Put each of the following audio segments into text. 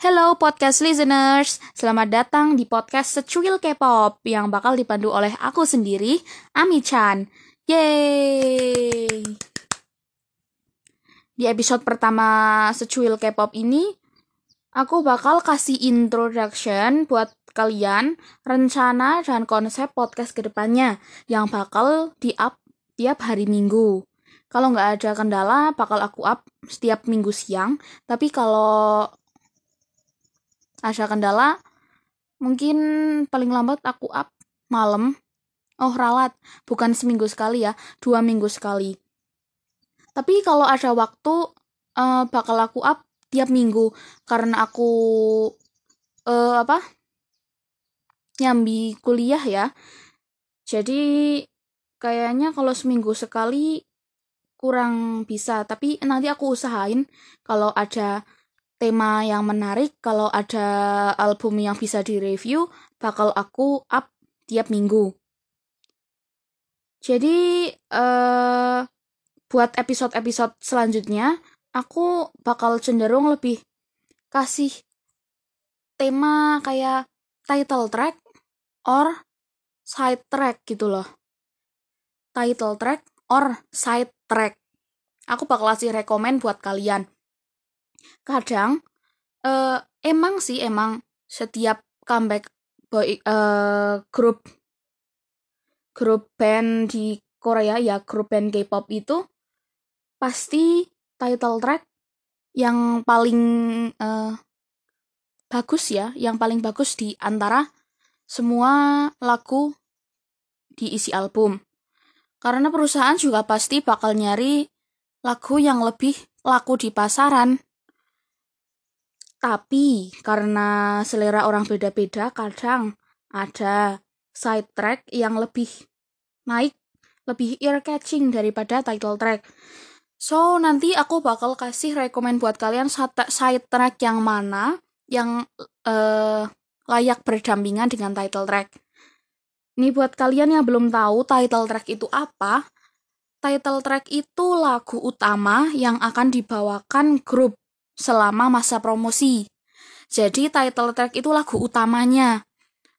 Hello podcast listeners, selamat datang di podcast Secuil K-pop yang bakal dipandu oleh aku sendiri, Ami Chan. Yeay! Di episode pertama Secuil K-pop ini, aku bakal kasih introduction buat kalian rencana dan konsep podcast ke depannya yang bakal di-up tiap hari minggu. Kalau nggak ada kendala, bakal aku up setiap minggu siang. Tapi kalau ada kendala mungkin paling lambat aku up malam. Oh ralat. Bukan seminggu sekali ya dua minggu sekali. Tapi kalau ada waktu uh, bakal aku up tiap minggu. Karena aku uh, apa nyambi kuliah ya. Jadi kayaknya kalau seminggu sekali kurang bisa. Tapi nanti aku usahain kalau ada tema yang menarik, kalau ada album yang bisa direview, bakal aku up tiap minggu. Jadi, uh, buat episode-episode selanjutnya, aku bakal cenderung lebih kasih tema kayak title track or side track gitu loh. Title track or side track. Aku bakal kasih rekomend buat kalian kadang uh, emang sih emang setiap comeback boy uh, grup grup band di Korea ya grup band K-pop itu pasti title track yang paling uh, bagus ya, yang paling bagus di antara semua lagu di isi album. Karena perusahaan juga pasti bakal nyari lagu yang lebih laku di pasaran. Tapi karena selera orang beda-beda, kadang ada side track yang lebih naik, lebih ear catching daripada title track. So, nanti aku bakal kasih rekomend buat kalian side track yang mana yang uh, layak berdampingan dengan title track. Ini buat kalian yang belum tahu title track itu apa, title track itu lagu utama yang akan dibawakan grup selama masa promosi. Jadi title track itu lagu utamanya.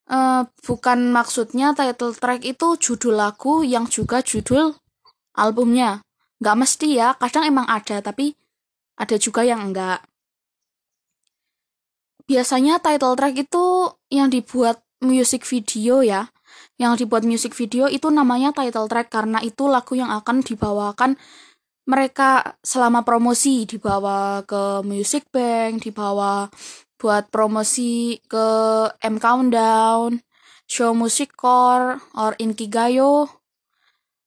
Uh, bukan maksudnya title track itu judul lagu yang juga judul albumnya. Nggak mesti ya, kadang emang ada, tapi ada juga yang enggak. Biasanya title track itu yang dibuat music video ya. Yang dibuat music video itu namanya title track karena itu lagu yang akan dibawakan mereka selama promosi dibawa ke Music Bank, dibawa buat promosi ke M Countdown, show musik core, or Inkigayo.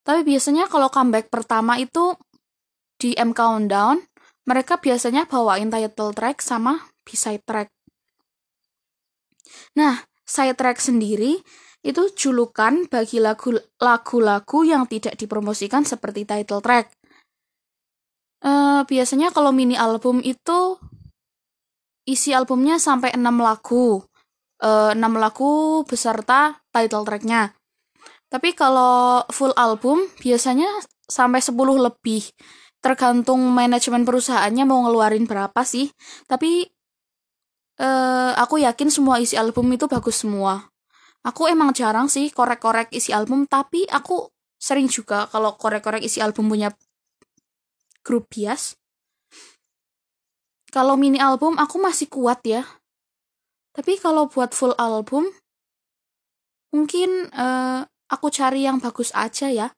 Tapi biasanya kalau comeback pertama itu di M Countdown, mereka biasanya bawain title track sama B-side track. Nah, side track sendiri itu julukan bagi lagu-lagu yang tidak dipromosikan seperti title track. Uh, biasanya kalau mini album itu isi albumnya sampai 6 lagu. Uh, 6 lagu beserta title tracknya. Tapi kalau full album biasanya sampai 10 lebih. Tergantung manajemen perusahaannya mau ngeluarin berapa sih. Tapi uh, aku yakin semua isi album itu bagus semua. Aku emang jarang sih korek-korek isi album, tapi aku sering juga kalau korek-korek isi album punya grup bias. Kalau mini album aku masih kuat ya. Tapi kalau buat full album mungkin uh, aku cari yang bagus aja ya.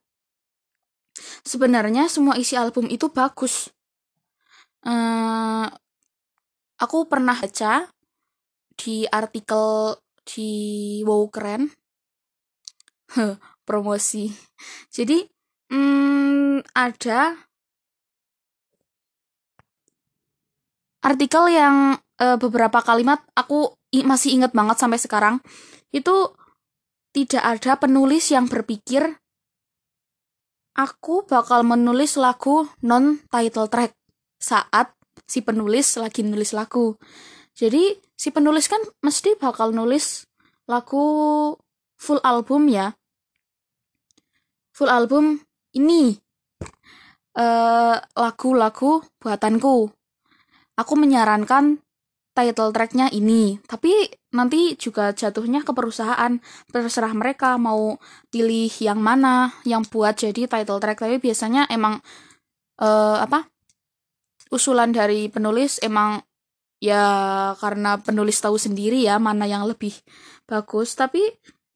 Sebenarnya semua isi album itu bagus. Uh, aku pernah baca di artikel di Wow Keren promosi. Jadi hmm, ada artikel yang uh, beberapa kalimat aku masih inget banget sampai sekarang itu tidak ada penulis yang berpikir aku bakal menulis lagu non title track saat si penulis lagi nulis lagu. Jadi si penulis kan mesti bakal nulis lagu full album ya. Full album ini uh, lagu-lagu buatanku aku menyarankan title tracknya ini tapi nanti juga jatuhnya ke perusahaan. Terserah mereka mau pilih yang mana yang buat jadi title track. Tapi biasanya emang uh, apa usulan dari penulis emang ya karena penulis tahu sendiri ya mana yang lebih bagus. Tapi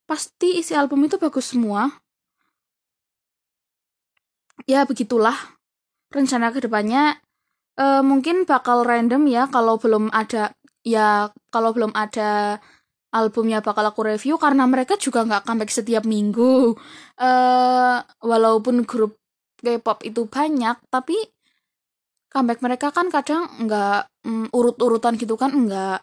pasti isi album itu bagus semua. Ya begitulah rencana ke depannya uh, mungkin bakal random ya kalau belum ada ya kalau belum ada albumnya bakal aku review karena mereka juga nggak comeback setiap minggu. Uh, walaupun grup K-pop itu banyak tapi comeback mereka kan kadang nggak um, urut-urutan gitu kan enggak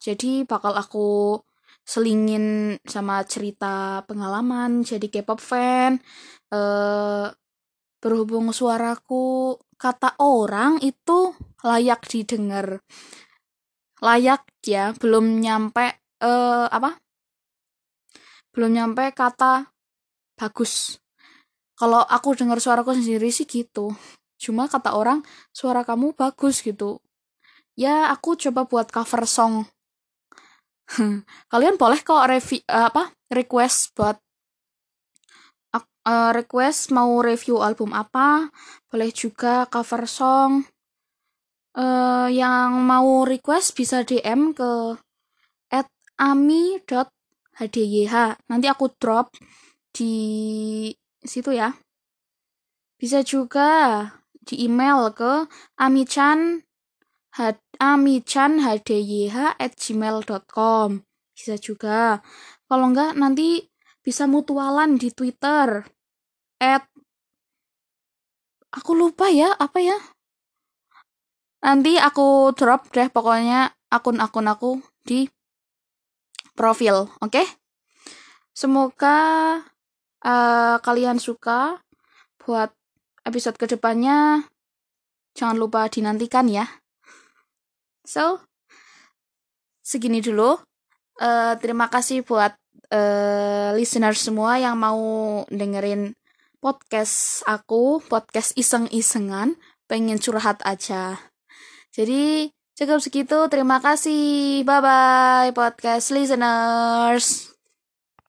jadi bakal aku selingin sama cerita pengalaman jadi K-pop fan uh, berhubung suaraku kata orang itu layak didengar. Layak ya. Belum nyampe uh, apa? Belum nyampe kata bagus. Kalau aku dengar suaraku sendiri sih gitu. Cuma kata orang suara kamu bagus gitu. Ya aku coba buat cover song. Kalian boleh kok review uh, apa request buat uh, request mau review album apa, boleh juga cover song. Uh, yang mau request bisa DM ke ami.hdyh. Nanti aku drop di situ ya. Bisa juga di email ke amichan amichanhdyh at gmail.com bisa juga kalau enggak nanti bisa mutualan di Twitter. At aku lupa ya apa ya. Nanti aku drop deh pokoknya akun-akun aku di profil, oke? Okay? Semoga uh, kalian suka buat episode ke depannya. Jangan lupa dinantikan ya. So, segini dulu. Uh, terima kasih buat uh, listener semua yang mau dengerin podcast aku, podcast iseng-isengan, pengen curhat aja. Jadi cukup segitu, terima kasih, bye-bye podcast listeners.